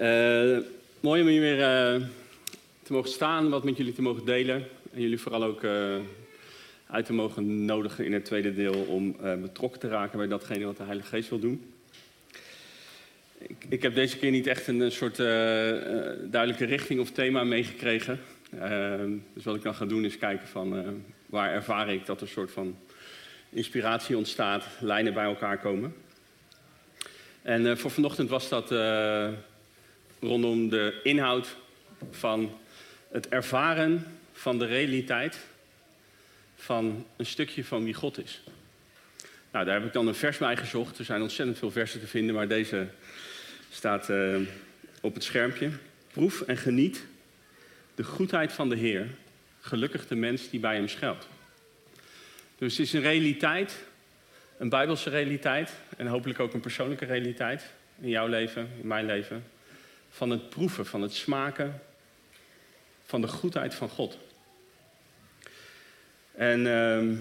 Uh, mooi om hier weer uh, te mogen staan, wat met jullie te mogen delen. En jullie vooral ook uh, uit te mogen nodigen in het tweede deel om betrokken te raken bij datgene wat de Heilige Geest wil doen. Ik, ik heb deze keer niet echt een, soort duidelijke richting of thema meegekregen. dus wat ik dan ga doen is kijken van waar ervaar ik dat er een soort van inspiratie ontstaat, lijnen bij elkaar komen. En voor vanochtend was dat rondom de inhoud van het ervaren van de realiteit van een stukje van wie God is. Nou, daar heb ik dan een vers bij gezocht. Er zijn ontzettend veel versen te vinden, maar deze staat uh, op het schermpje. Proef en geniet de goedheid van de Heer, gelukkig de mens die bij hem schuilt. Dus het is een realiteit, een bijbelse realiteit en hopelijk ook een persoonlijke realiteit in jouw leven, in mijn leven, van het proeven, van het smaken van de goedheid van God. En uh,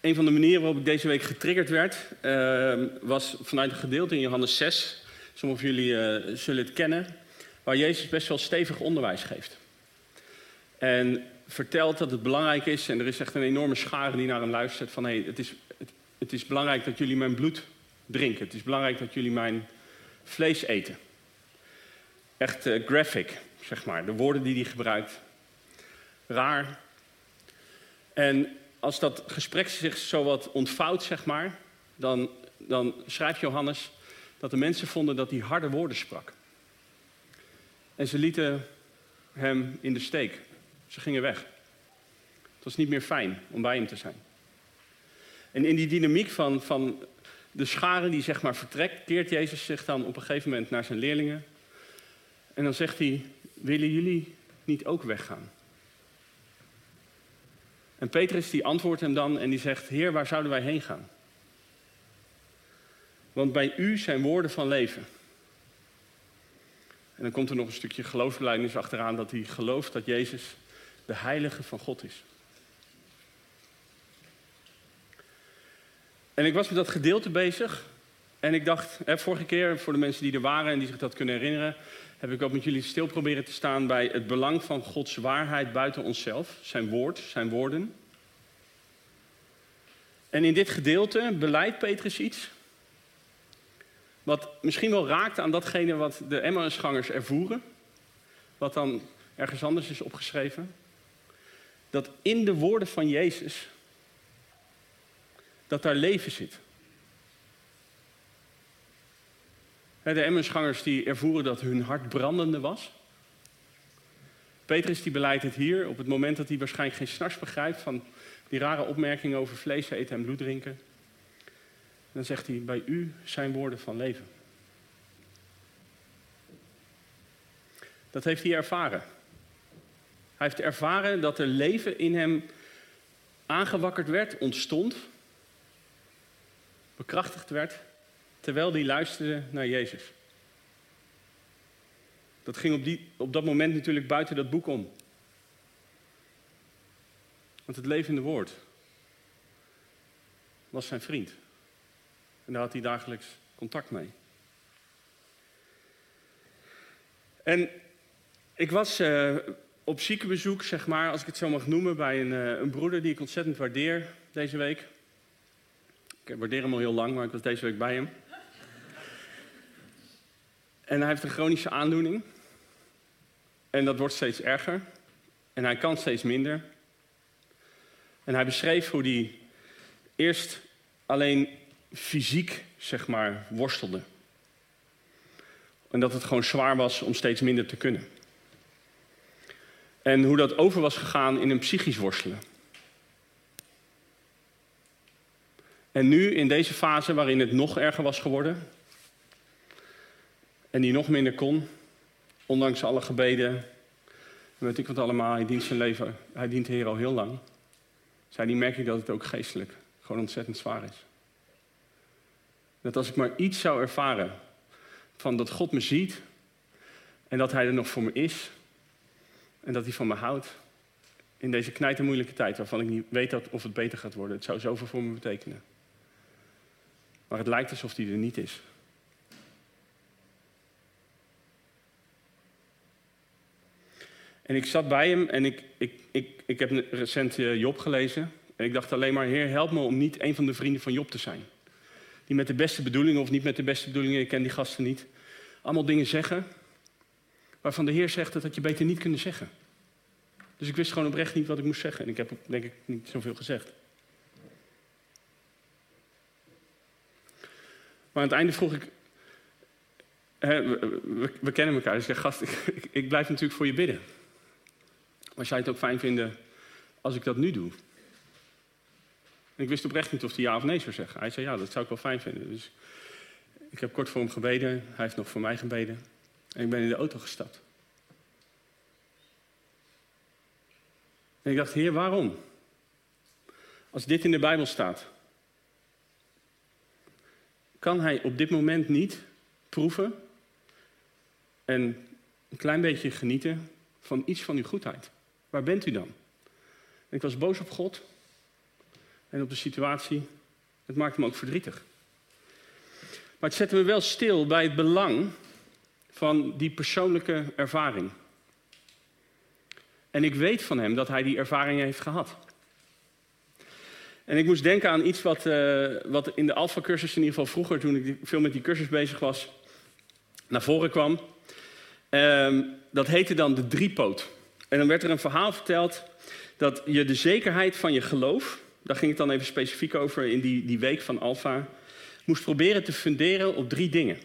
een van de manieren waarop ik deze week getriggerd werd, uh, was vanuit een gedeelte in Johannes 6. Sommigen van jullie uh, zullen het kennen, waar Jezus best wel stevig onderwijs geeft. En vertelt dat het belangrijk is, en er is echt een enorme schare die naar hem luistert, van hey, het, is, het is belangrijk dat jullie mijn bloed drinken. Het is belangrijk dat jullie mijn vlees eten. Echt uh, graphic, zeg maar, de woorden die hij gebruikt. Raar. En als dat gesprek zich zo wat ontvouwt, zeg maar, dan, dan schrijft Johannes dat de mensen vonden dat hij harde woorden sprak. En ze lieten hem in de steek. Ze gingen weg. Het was niet meer fijn om bij hem te zijn. En in die dynamiek van, van de scharen die zeg maar vertrekt, keert Jezus zich dan op een gegeven moment naar zijn leerlingen. En dan zegt hij, willen jullie niet ook weggaan? En Petrus die antwoordt hem dan en die zegt, Heer, waar zouden wij heen gaan? Want bij u zijn woorden van leven. En dan komt er nog een stukje geloofsbelijdenis achteraan dat hij gelooft dat Jezus de heilige van God is. En ik was met dat gedeelte bezig. En ik dacht, hè, vorige keer, voor de mensen die er waren en die zich dat kunnen herinneren, heb ik ook met jullie stil proberen te staan bij het belang van Gods waarheid buiten onszelf, zijn woord, zijn woorden. En in dit gedeelte beleidt Petrus iets wat misschien wel raakt aan datgene wat de Emmausgangers ervoeren, wat dan ergens anders is opgeschreven. Dat in de woorden van Jezus dat daar leven zit. De Emmersgangers die ervoeren dat hun hart brandende was. Petrus die beleidt het hier op het moment dat hij waarschijnlijk geen snars begrijpt van die rare opmerkingen over vlees eten en bloed drinken. dan zegt hij, bij u zijn woorden van leven. Dat heeft hij ervaren. Hij heeft ervaren dat er leven in hem aangewakkerd werd, ontstond bekrachtigd werd terwijl hij luisterde naar Jezus. Dat ging op, die, op dat moment natuurlijk buiten dat boek om. Want het levende woord was zijn vriend. En daar had hij dagelijks contact mee. En ik was uh, op ziekenbezoek, zeg maar, als ik het zo mag noemen, bij een, uh, een broeder die ik ontzettend waardeer deze week. Ik waardeer hem al heel lang, maar ik was deze week bij hem. En hij heeft een chronische aandoening. En dat wordt steeds erger. En hij kan steeds minder. En hij beschreef hoe hij eerst alleen fysiek, zeg maar, worstelde. En dat het gewoon zwaar was om steeds minder te kunnen. En hoe dat over was gegaan in een psychisch worstelen. En nu, in deze fase waarin het nog erger was geworden, en die nog minder kon, ondanks alle gebeden, weet ik wat allemaal, hij dient zijn leven, hij dient de Heer al heel lang, zei die merk ik dat het ook geestelijk gewoon ontzettend zwaar is. Dat als ik maar iets zou ervaren van dat God me ziet en dat Hij er nog voor me is en dat Hij van me houdt in deze knijtermoeilijke tijd waarvan ik niet weet of het beter gaat worden. Het zou zoveel voor me betekenen maar het lijkt alsof die er niet is. En ik zat bij hem en ik, ik, ik, ik heb recent eh, Job gelezen. En ik dacht alleen maar, Heer, help me om niet een van de vrienden van Job te zijn. Die met de beste bedoelingen of niet met de beste bedoelingen, ik ken die gasten niet. Allemaal dingen zeggen waarvan de Heer zegt dat je beter niet kunt zeggen. Dus ik wist gewoon oprecht niet wat ik moest zeggen. En ik heb denk ik niet zoveel gezegd. Maar aan het einde vroeg ik, we, kennen elkaar, dus ik zeg, gast, ik, ik, blijf natuurlijk voor je bidden. Maar zou je het ook fijn vinden als ik dat nu doe? En ik wist oprecht niet of hij ja of nee zou zeggen. Hij zei ja, dat zou ik wel fijn vinden. Dus ik heb kort voor hem gebeden, hij heeft nog voor mij gebeden. En ik ben in de auto gestapt. En ik dacht, Heer, waarom? Als dit in de Bijbel staat, kan hij op dit moment niet proeven en een klein beetje genieten van iets van uw goedheid? Waar bent u dan? ik was boos op God en op de situatie. Het maakte me ook verdrietig. Maar het zette me wel stil bij het belang van die persoonlijke ervaring. En ik weet van hem dat hij die ervaring heeft gehad. En ik moest denken aan iets wat, uh, wat in de Alpha-cursus, in ieder geval vroeger, toen ik veel met die cursus bezig was, naar voren kwam. Uh, dat heette dan de driepoot. En dan werd er een verhaal verteld dat je de zekerheid van je geloof, daar ging het dan even specifiek over in die, die week van Alpha, moest proberen te funderen op drie dingen.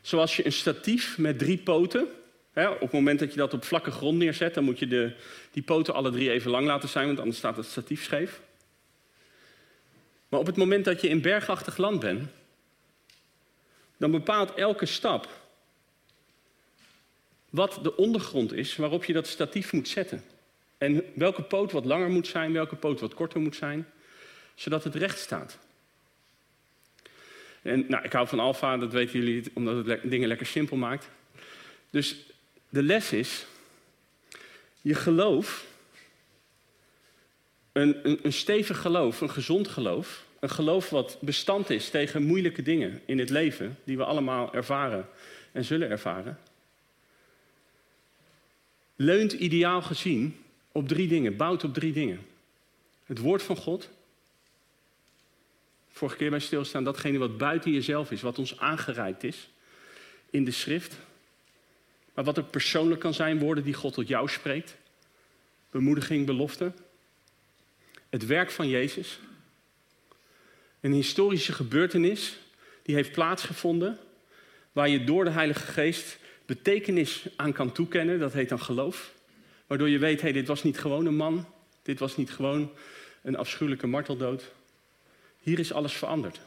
Zoals je een statief met drie poten, op het moment dat je dat op vlakke grond neerzet, dan moet je de, die poten alle drie even lang laten zijn, want anders staat het statief scheef. Maar op het moment dat je in bergachtig land bent, dan bepaalt elke stap wat de ondergrond is waarop je dat statief moet zetten. En welke poot wat langer moet zijn, welke poot wat korter moet zijn, zodat het recht staat. En nou, ik hou van alfa, dat weten jullie, omdat het dingen lekker simpel maakt. Dus de les is, je geloof, een, een, een stevig geloof, een gezond geloof, een geloof wat bestand is tegen moeilijke dingen in het leven, die we allemaal ervaren en zullen ervaren, leunt ideaal gezien op drie dingen, bouwt op drie dingen. Het woord van God, vorige keer bij stilstaan, datgene wat buiten jezelf is, wat ons aangereikt is in de schrift. Maar wat ook persoonlijk kan zijn, woorden die God tot jou spreekt. Bemoediging, belofte. Het werk van Jezus. Een historische gebeurtenis die heeft plaatsgevonden, waar je door de Heilige Geest betekenis aan kan toekennen. Dat heet dan geloof. Waardoor je weet, hey, dit was niet gewoon een man. Dit was niet gewoon een afschuwelijke marteldood. Hier is alles veranderd.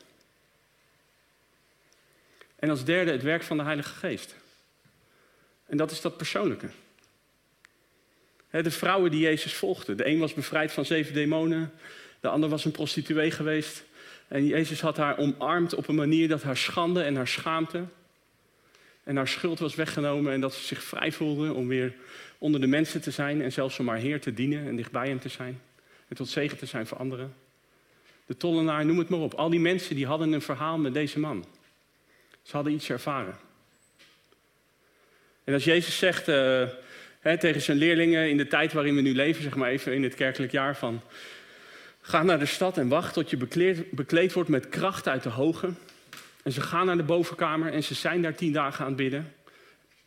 En als derde het werk van de Heilige Geest. En dat is dat persoonlijke. De vrouwen die Jezus volgden. De een was bevrijd van zeven demonen. De ander was een prostituee geweest. En Jezus had haar omarmd op een manier dat haar schande en haar schaamte en haar schuld was weggenomen en dat ze zich vrij voelde om weer onder de mensen te zijn en zelfs om haar Heer te dienen en dichtbij hem te zijn en tot zegen te zijn voor anderen. De tollenaar, noem het maar op. Al die mensen die hadden een verhaal met deze man. Ze hadden iets ervaren. En als Jezus zegt uh, hè, tegen zijn leerlingen in de tijd waarin we nu leven, zeg maar even in het kerkelijk jaar van... Ga naar de stad en wacht tot je bekleed, bekleed wordt met kracht uit de hoge. En ze gaan naar de bovenkamer en ze zijn daar tien dagen aan het bidden.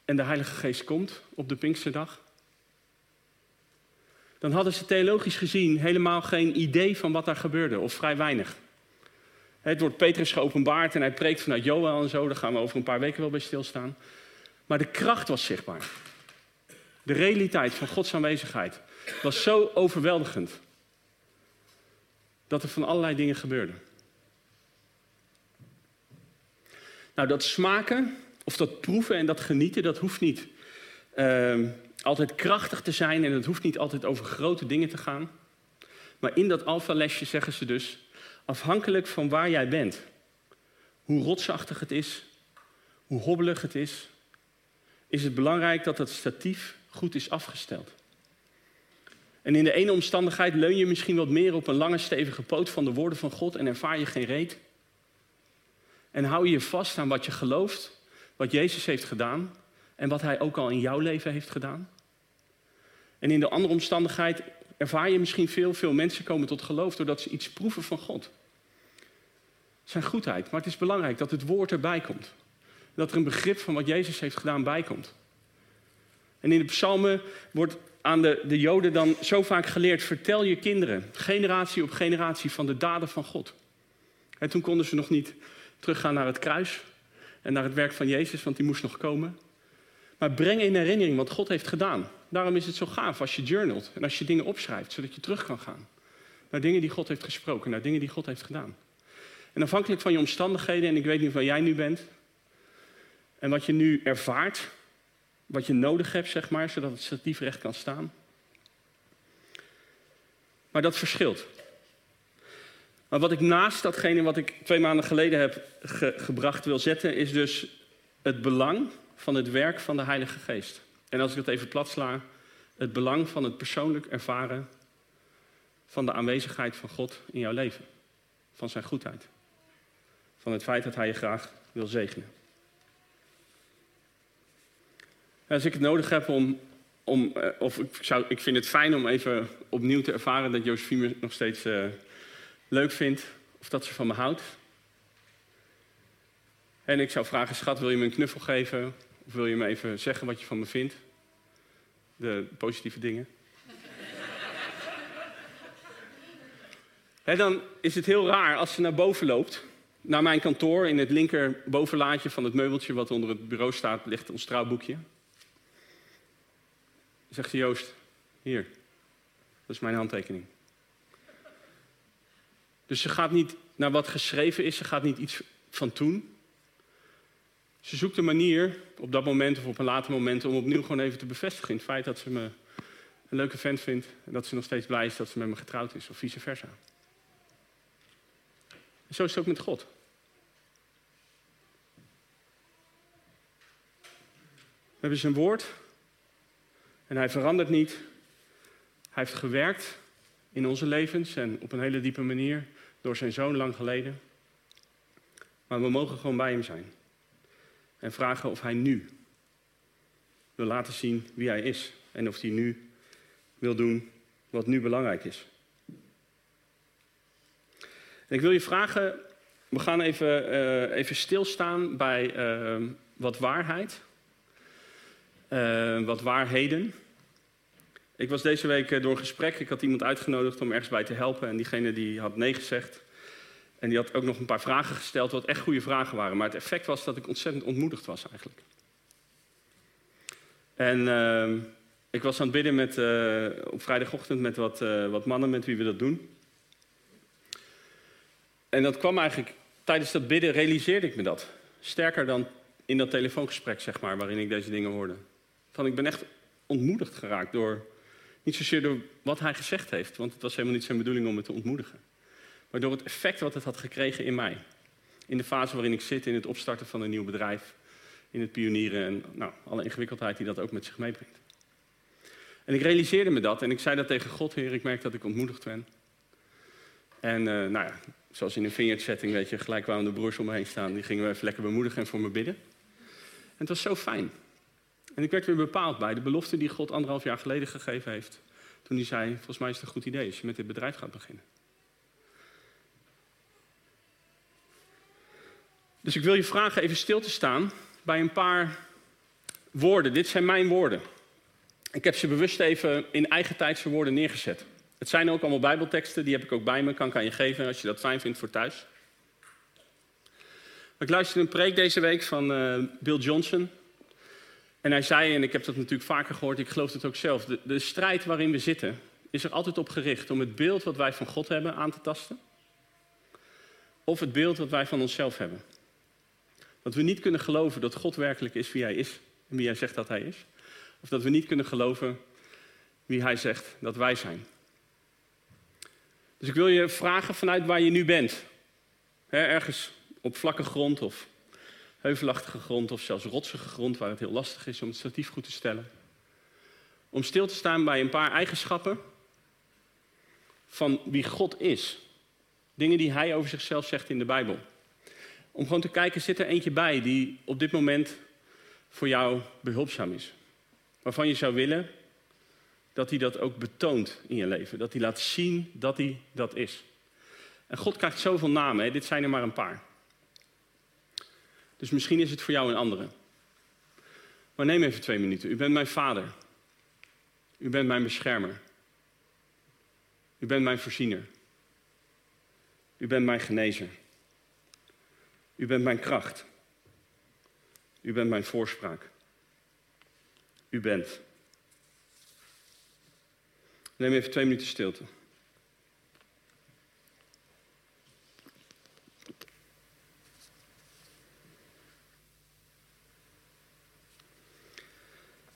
En de Heilige Geest komt op de Pinksterdag. Dan hadden ze theologisch gezien helemaal geen idee van wat daar gebeurde, of vrij weinig. Het wordt Petrus geopenbaard en hij preekt vanuit Joel en zo. Daar gaan we over een paar weken wel bij stilstaan. Maar de kracht was zichtbaar. De realiteit van Gods aanwezigheid was zo overweldigend. Dat er van allerlei dingen gebeurden. Nou, dat smaken of dat proeven en dat genieten, dat hoeft niet uh, altijd krachtig te zijn en het hoeft niet altijd over grote dingen te gaan. Maar in dat alfa-lesje zeggen ze dus, afhankelijk van waar jij bent, hoe rotsachtig het is, hoe hobbelig het is, is het belangrijk dat het statief goed is afgesteld. En in de ene omstandigheid leun je misschien wat meer op een lange stevige poot van de woorden van God en ervaar je geen reet. En hou je vast aan wat je gelooft, wat Jezus heeft gedaan en wat Hij ook al in jouw leven heeft gedaan. En in de andere omstandigheid ervaar je misschien veel, veel mensen komen tot geloof doordat ze iets proeven van God. Zijn goedheid. Maar het is belangrijk dat het woord erbij komt. Dat er een begrip van wat Jezus heeft gedaan bijkomt. En in de psalmen wordt aan de, de Joden dan zo vaak geleerd: vertel je kinderen, generatie op generatie, van de daden van God. En toen konden ze nog niet teruggaan naar het kruis en naar het werk van Jezus, want die moest nog komen. Maar breng in herinnering wat God heeft gedaan. Daarom is het zo gaaf als je journalt en als je dingen opschrijft, zodat je terug kan gaan naar dingen die God heeft gesproken, naar dingen die God heeft gedaan. En afhankelijk van je omstandigheden, en ik weet niet waar jij nu bent, en wat je nu ervaart, wat je nodig hebt, zeg maar, zodat het statief recht kan staan. Maar dat verschilt. Maar wat ik naast datgene wat ik twee maanden geleden heb gebracht wil zetten, is dus het belang van het werk van de Heilige Geest. En als ik het even plat sla, het belang van het persoonlijk ervaren van de aanwezigheid van God in jouw leven. Van zijn goedheid. Van het feit dat hij je graag wil zegenen. Als ik het nodig heb om, om eh, of ik, zou, ik vind het fijn om even opnieuw te ervaren dat Josephine me nog steeds uh, leuk vindt. Of dat ze van me houdt. En ik zou vragen, schat, wil je me een knuffel geven? Of wil je me even zeggen wat je van me vindt? De positieve dingen. En dan is het heel raar als ze naar boven loopt. Naar mijn kantoor. In het linker bovenlaadje van het meubeltje wat onder het bureau staat, ligt ons trouwboekje. Zegt ze, Joost, hier. Dat is mijn handtekening. Dus ze gaat niet naar wat geschreven is, ze gaat niet iets van toen. Ze zoekt een manier op dat moment of op een later moment om opnieuw gewoon even te bevestigen in het feit dat ze me een leuke vent vindt en dat ze nog steeds blij is dat ze met me getrouwd is of vice versa. En zo is het ook met God. We hebben zijn woord en hij verandert niet. Hij heeft gewerkt in onze levens en op een hele diepe manier door zijn zoon lang geleden. Maar we mogen gewoon bij hem zijn. En vragen of hij nu wil laten zien wie hij is. En of hij nu wil doen wat nu belangrijk is. En ik wil je vragen, we gaan even, uh, even stilstaan bij uh, wat waarheid. Uh, wat waarheden. Ik was deze week door een gesprek. Ik had iemand uitgenodigd om ergens bij te helpen. En diegene die had nee gezegd. En die had ook nog een paar vragen gesteld, wat echt goede vragen waren. Maar het effect was dat ik ontzettend ontmoedigd was eigenlijk. En uh, ik was aan het bidden met, uh, op vrijdagochtend met wat, wat mannen met wie we dat doen. En dat kwam eigenlijk, tijdens dat bidden realiseerde ik me dat. Sterker dan in dat telefoongesprek, zeg maar, waarin ik deze dingen hoorde. Van ik ben echt ontmoedigd geraakt door, niet zozeer door wat hij gezegd heeft, want het was helemaal niet zijn bedoeling om me te ontmoedigen. Maar door het effect wat het had gekregen in mij. In de fase waarin ik zit in het opstarten van een nieuw bedrijf. In het pionieren en nou, alle ingewikkeldheid die dat ook met zich meebrengt. En ik realiseerde me dat en ik zei dat tegen God, Heer, ik merk dat ik ontmoedigd ben. En uh, nou ja, zoals in een vineyard setting, weet je, gelijk kwamen de broers om me heen staan. Die gingen we even lekker bemoedigen en voor me bidden. En het was zo fijn. En ik werd weer bepaald bij de belofte die God anderhalf jaar geleden gegeven heeft. Toen hij zei, volgens mij is het een goed idee als je met dit bedrijf gaat beginnen. Dus ik wil je vragen even stil te staan bij een paar woorden. Dit zijn mijn woorden. Ik heb ze bewust even in eigen tijdse woorden neergezet. Het zijn ook allemaal Bijbelteksten, die heb ik ook bij me, kan ik aan je geven als je dat fijn vindt voor thuis. Ik luisterde een preek deze week van uh, Bill Johnson. En hij zei, en ik heb dat natuurlijk vaker gehoord, ik geloof het ook zelf, de, strijd waarin we zitten is er altijd op gericht om het beeld wat wij van God hebben aan te tasten. Of het beeld wat wij van onszelf hebben. Dat we niet kunnen geloven dat God werkelijk is wie hij is en wie hij zegt dat hij is. Of dat we niet kunnen geloven wie hij zegt dat wij zijn. Dus ik wil je vragen vanuit waar je nu bent. ergens op vlakke grond of heuvelachtige grond of zelfs rotsige grond waar het heel lastig is om het statief goed te stellen. Om stil te staan bij een paar eigenschappen van wie God is. Dingen die hij over zichzelf zegt in de Bijbel. Om gewoon te kijken, zit er eentje bij die op dit moment voor jou behulpzaam is? Waarvan je zou willen dat hij dat ook betoont in je leven. Dat hij laat zien dat hij dat is. En God krijgt zoveel namen, hè? dit zijn er maar een paar. Dus misschien is het voor jou een andere. Maar neem even twee minuten. U bent mijn vader. U bent mijn beschermer. U bent mijn voorziener. U bent mijn genezer. U bent mijn kracht. U bent mijn voorspraak. U bent. Neem even twee minuten stilte.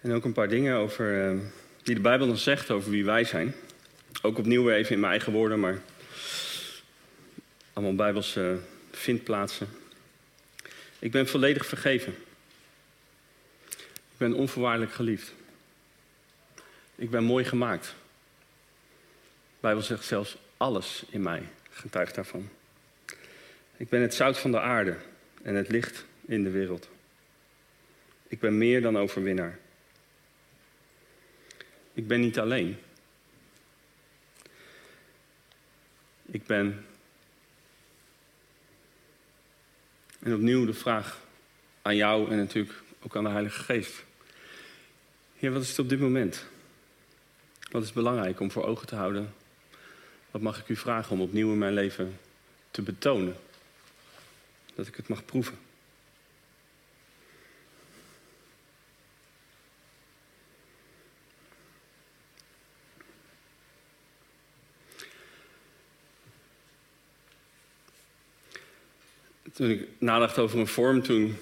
En ook een paar dingen over, uh, die de Bijbel dan zegt over wie wij zijn. Ook opnieuw weer even in mijn eigen woorden, maar allemaal Bijbelse vindplaatsen. Ik ben volledig vergeven. Ik ben onvoorwaardelijk geliefd. Ik ben mooi gemaakt. De Bijbel zegt zelfs alles in mij getuigt daarvan. Ik ben het zout van de aarde en het licht in de wereld. Ik ben meer dan overwinnaar. Ik ben niet alleen. Ik ben. En opnieuw de vraag aan jou en natuurlijk ook aan de Heilige Geest. Heer, wat is het op dit moment? Wat is belangrijk om voor ogen te houden? Wat mag ik u vragen om opnieuw in mijn leven te betonen? Dat ik het mag proeven. Toen ik nadacht over een vorm, toen.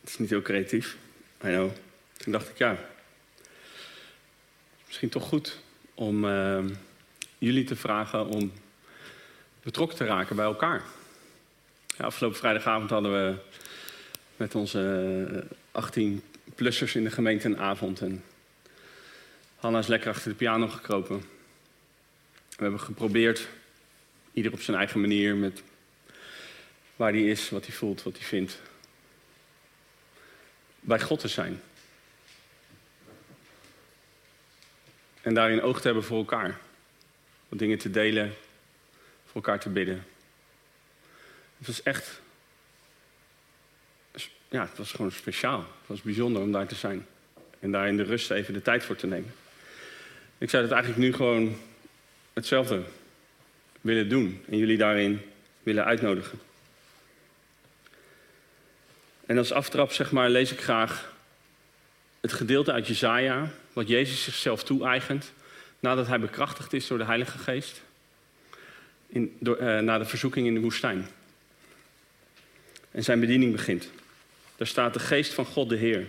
Het is niet heel creatief, I know. Toen dacht ik, ja. Misschien toch goed om uh, jullie te vragen om betrokken te raken bij elkaar. Ja, afgelopen vrijdagavond hadden we met onze 18-plussers in de gemeente een avond. En Hanna is lekker achter de piano gekropen. We hebben geprobeerd, ieder op zijn eigen manier, met waar hij is, wat hij voelt, wat hij vindt. Bij God te zijn. En daarin oog te hebben voor elkaar. Wat dingen te delen, voor elkaar te bidden. Het was echt. Ja, het was gewoon speciaal. Het was bijzonder om daar te zijn. En daar in de rust even de tijd voor te nemen. Ik zou het eigenlijk nu gewoon hetzelfde willen doen. En jullie daarin willen uitnodigen. En als aftrap zeg maar, lees ik graag het gedeelte uit Jezaja, wat Jezus zichzelf toe-eigent nadat hij bekrachtigd is door de Heilige Geest in, door, uh, na de verzoeking in de woestijn. En zijn bediening begint. Daar staat de geest van God de Heer,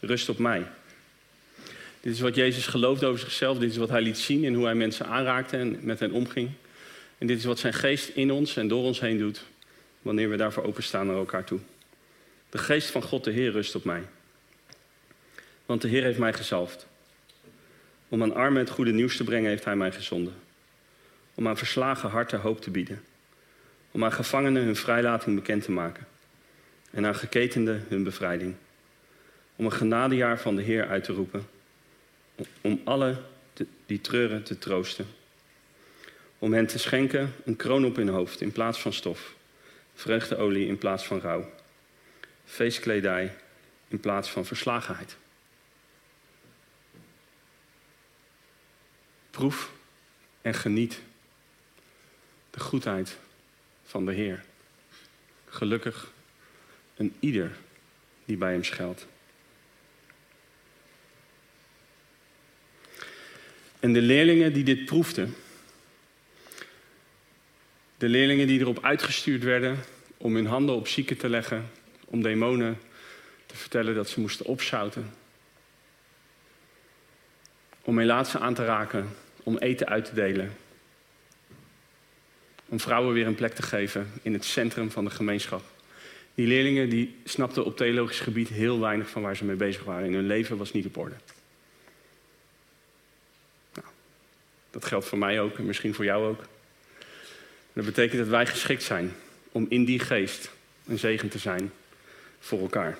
rust op mij. Dit is wat Jezus geloofde over zichzelf, dit is wat hij liet zien in hoe hij mensen aanraakte en met hen omging. En dit is wat zijn geest in ons en door ons heen doet, wanneer we daarvoor openstaan naar elkaar toe. De geest van God de Heer rust op mij. Want de Heer heeft mij gezalfd. Om aan armen het goede nieuws te brengen heeft hij mij gezonden. Om aan verslagen harten hoop te bieden. Om aan gevangenen hun vrijlating bekend te maken. En aan geketenden hun bevrijding. Om een genadejaar van de Heer uit te roepen. Om alle die treuren te troosten. Om hen te schenken een kroon op hun hoofd in plaats van stof. Vreugdeolie in plaats van rouw feestkledij in plaats van verslagenheid. Proef en geniet de goedheid van de Heer. Gelukkig een ieder die bij hem schuilt. En de leerlingen die dit proefden, de leerlingen die erop uitgestuurd werden om hun handen op zieken te leggen om demonen te vertellen dat ze moesten opzouten. Om melaatsen aan te raken, om eten uit te delen. Om vrouwen weer een plek te geven in het centrum van de gemeenschap. Die leerlingen die snapten op theologisch gebied heel weinig van waar ze mee bezig waren. In hun leven was niet op orde. Nou, dat geldt voor mij ook en misschien voor jou ook. Dat betekent dat wij geschikt zijn om in die geest een zegen te zijn voor elkaar.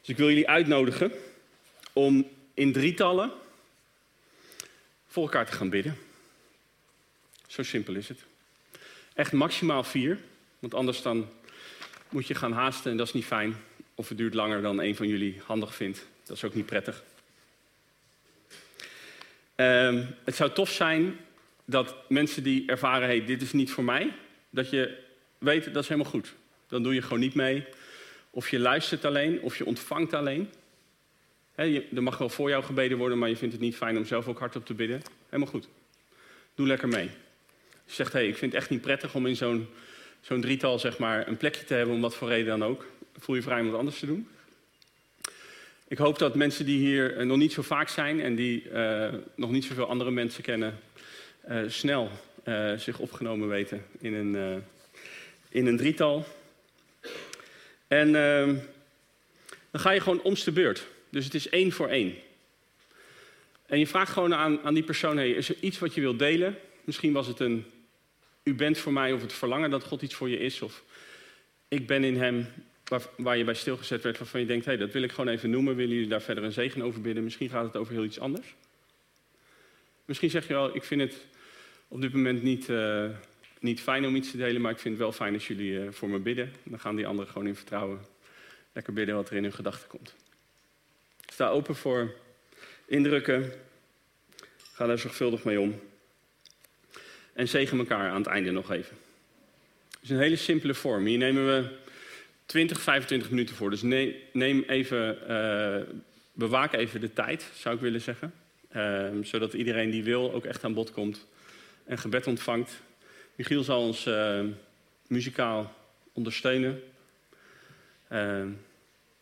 Dus ik wil jullie uitnodigen om in drietallen voor elkaar te gaan bidden. Zo simpel is het. Echt maximaal vier, want anders dan moet je gaan haasten en dat is niet fijn. Of het duurt langer dan een van jullie handig vindt. Dat is ook niet prettig. Ehm, het zou tof zijn dat mensen die ervaren, hey, dit is niet voor mij, dat je weet, dat is helemaal goed. Dan doe je gewoon niet mee. Of je luistert alleen, of je ontvangt alleen. He, er mag wel voor jou gebeden worden, maar je vindt het niet fijn om zelf ook hardop te bidden. Helemaal goed. Doe lekker mee. Je zegt, hey, ik vind het echt niet prettig om in zo'n drietal zeg maar, een plekje te hebben, om wat voor reden dan ook. Voel je vrij om wat anders te doen. Ik hoop dat mensen die hier eh, nog niet zo vaak zijn en die uh, nog niet zoveel andere mensen kennen, uh, snel zich opgenomen weten in een, in een drietal. En ehm, dan ga je gewoon omste beurt. Dus het is één voor één. En je vraagt gewoon aan, aan die persoon: hey, is er iets wat je wilt delen? Misschien was het een u bent voor mij of het verlangen dat God iets voor je is. Of ik ben in hem waar, je bij stilgezet werd waarvan je denkt, hé, dat wil ik gewoon even noemen. Willen jullie daar verder een zegen over bidden? Misschien gaat het over heel iets anders. Misschien zeg je wel, ik vind het op dit moment niet, uh, niet fijn om iets te delen, maar ik vind het wel fijn als jullie uh, voor me bidden. Dan gaan die anderen gewoon in vertrouwen lekker bidden wat er in hun gedachten komt. Sta open voor indrukken. Ga daar zorgvuldig mee om. En zegen elkaar aan het einde nog even. Het is een hele simpele vorm. Hier nemen we 20, 25 minuten voor. Dus neem, neem even, uh, bewaak even de tijd, zou ik willen zeggen. Uh, zodat iedereen die wil ook echt aan bod komt en gebed ontvangt. Michiel zal ons uh, muzikaal ondersteunen.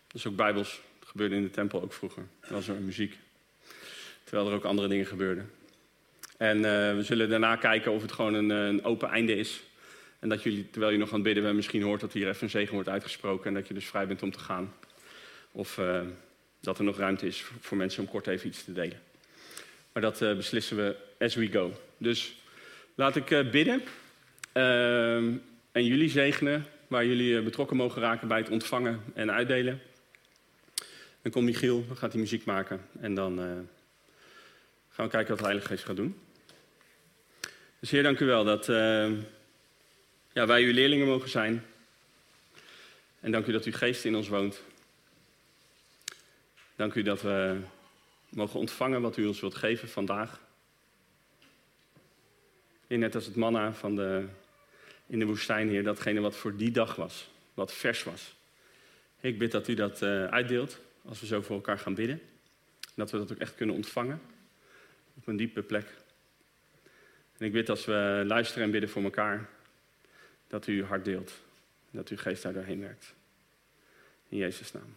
dat is ook bijbels. Dat gebeurde in de tempel ook vroeger. Dat was er muziek. Terwijl er ook andere dingen gebeurden. En uh, we zullen daarna kijken of het gewoon een, een, open einde is. En dat jullie, terwijl je nog aan het bidden bent, misschien hoort dat hier even een zegen wordt uitgesproken. En dat je dus vrij bent om te gaan. Of uh, dat er nog ruimte is voor mensen om kort even iets te delen. Maar dat uh, beslissen we as we go. Dus laat ik bidden. Ehm, en jullie zegenen, waar jullie betrokken mogen raken bij het ontvangen en uitdelen. Dan komt Michiel, dan gaat hij muziek maken. En dan gaan we kijken wat de Heilige Geest gaat doen. Dus Heer, dank u wel dat uh, ja, wij uw leerlingen mogen zijn. En dank u dat uw geest in ons woont. Dank u dat we mogen ontvangen wat u ons wilt geven vandaag. Net als het manna van de, in de woestijn, Heer, datgene wat voor die dag was, wat vers was. Ik bid dat u dat uh, uitdeelt als we zo voor elkaar gaan bidden. Dat we dat ook echt kunnen ontvangen op een diepe plek. En ik bid als we luisteren en bidden voor elkaar, dat u hart deelt. Dat uw geest daar doorheen werkt. In Jezus' naam.